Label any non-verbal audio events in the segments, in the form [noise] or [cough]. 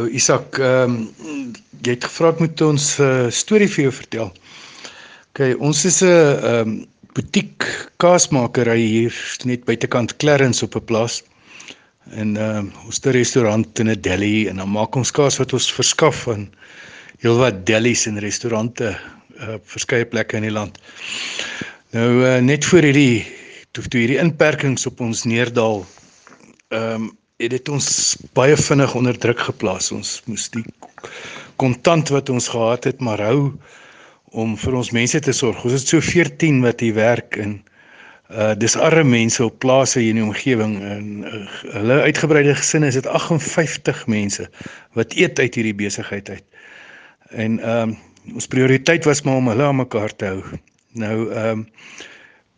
Ou Isak, ehm um, jy het gevra moet ons 'n uh, storie vir jou vertel. OK, ons is 'n ehm um, butiek kaasmakery hier net buitekant Clarence op 'n plaas. En ehm um, ons het 'n restaurant in 'n deli en dan maak ons kaas wat ons verskaf aan heelwat delis en restaurante op uh, verskeie plekke in die land. Nou uh, net voor hierdie toe toe hierdie inperkings op ons neerdal ehm um, het dit ons baie vinnig onder druk geplaas. Ons moes die kontant wat ons gehad het maar hou om vir ons mense te sorg. Ons het so 14 wat hier werk en uh dis arme mense op plase hier in die omgewing en uh, hulle uitgebreide gesinne is dit 58 mense wat eet uit hierdie besigheid uit. En ehm um, ons prioriteit was maar om hulle aan mekaar te hou. Nou ehm um,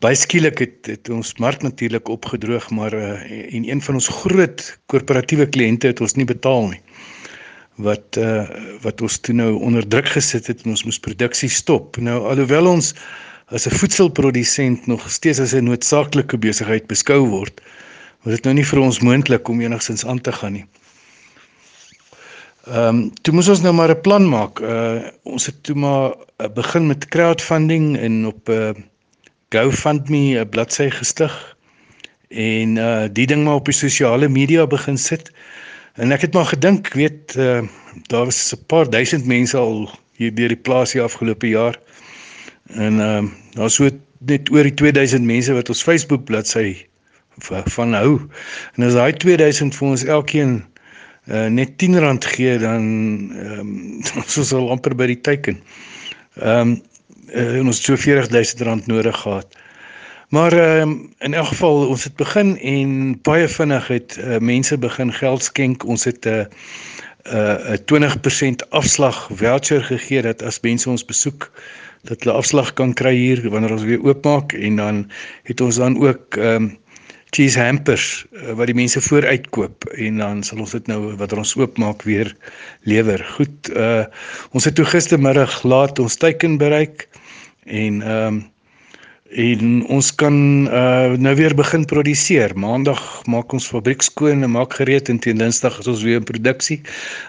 baie skielik het, het ons mark natuurlik opgedroog maar uh, en een van ons groot korporatiewe kliënte het ons nie betaal nie. Wat uh, wat ons toe nou onder druk gesit het en ons moes produksie stop. Nou alhoewel ons as 'n voedselprodusent nog steeds as 'n noodsaaklike besigheid beskou word was dit nou nie vir ons moontlik om enigsins aan te gaan nie. Ehm um, toe moes ons nou maar 'n plan maak. Uh ons het toe maar begin met crowdfunding en op 'n uh, GoFundMe 'n bladsy gestig en uh die ding maar op die sosiale media begin sit. En ek het maar gedink, weet uh daar was 'n paar duisend mense al hier deur die plaas hier afgelope jaar. En uh daar's so net oor die 2000 mense wat ons Facebook bladsy van hou. En as daai 2000 vir ons elkeen uh net R10 gee dan ehm um, [laughs] ons is al amper by die teiken. Ehm um, uh, ons so R40000 nodig gehad. Maar ehm uh, in elk geval ons het begin en baie vinnig het uh, mense begin geld skenk. Ons het 'n uh, 'n uh, 20% afslag voucher gegee dat as mense ons besoek dat hulle afslag kan kry hier wanneer ons weer oopmaak en dan het ons dan ook ehm um, cheese hampers uh, wat die mense vooruitkoop en dan sal ons dit nou wat ons oopmaak weer lewer. Goed, uh ons het toe gistermiddag laat ons teiken bereik en ehm um, en ons kan uh nou weer begin produseer. Maandag maak ons fabriek skoon en maak gereed en teen Dinsdag is ons weer in produksie.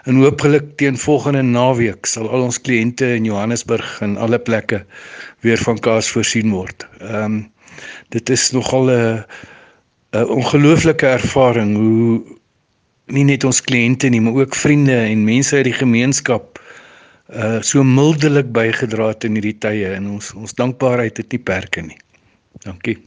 En hopelik teen volgende naweek sal al ons kliënte in Johannesburg en alle plekke weer van kaas voorsien word. Ehm um, dit is nogal 'n 'n ongelooflike ervaring hoe nie net ons kliënte nie, maar ook vriende en mense uit die gemeenskap uh so mildelik bygedra het in hierdie tye en ons ons dankbaarheid het nie perke nie. Dankie.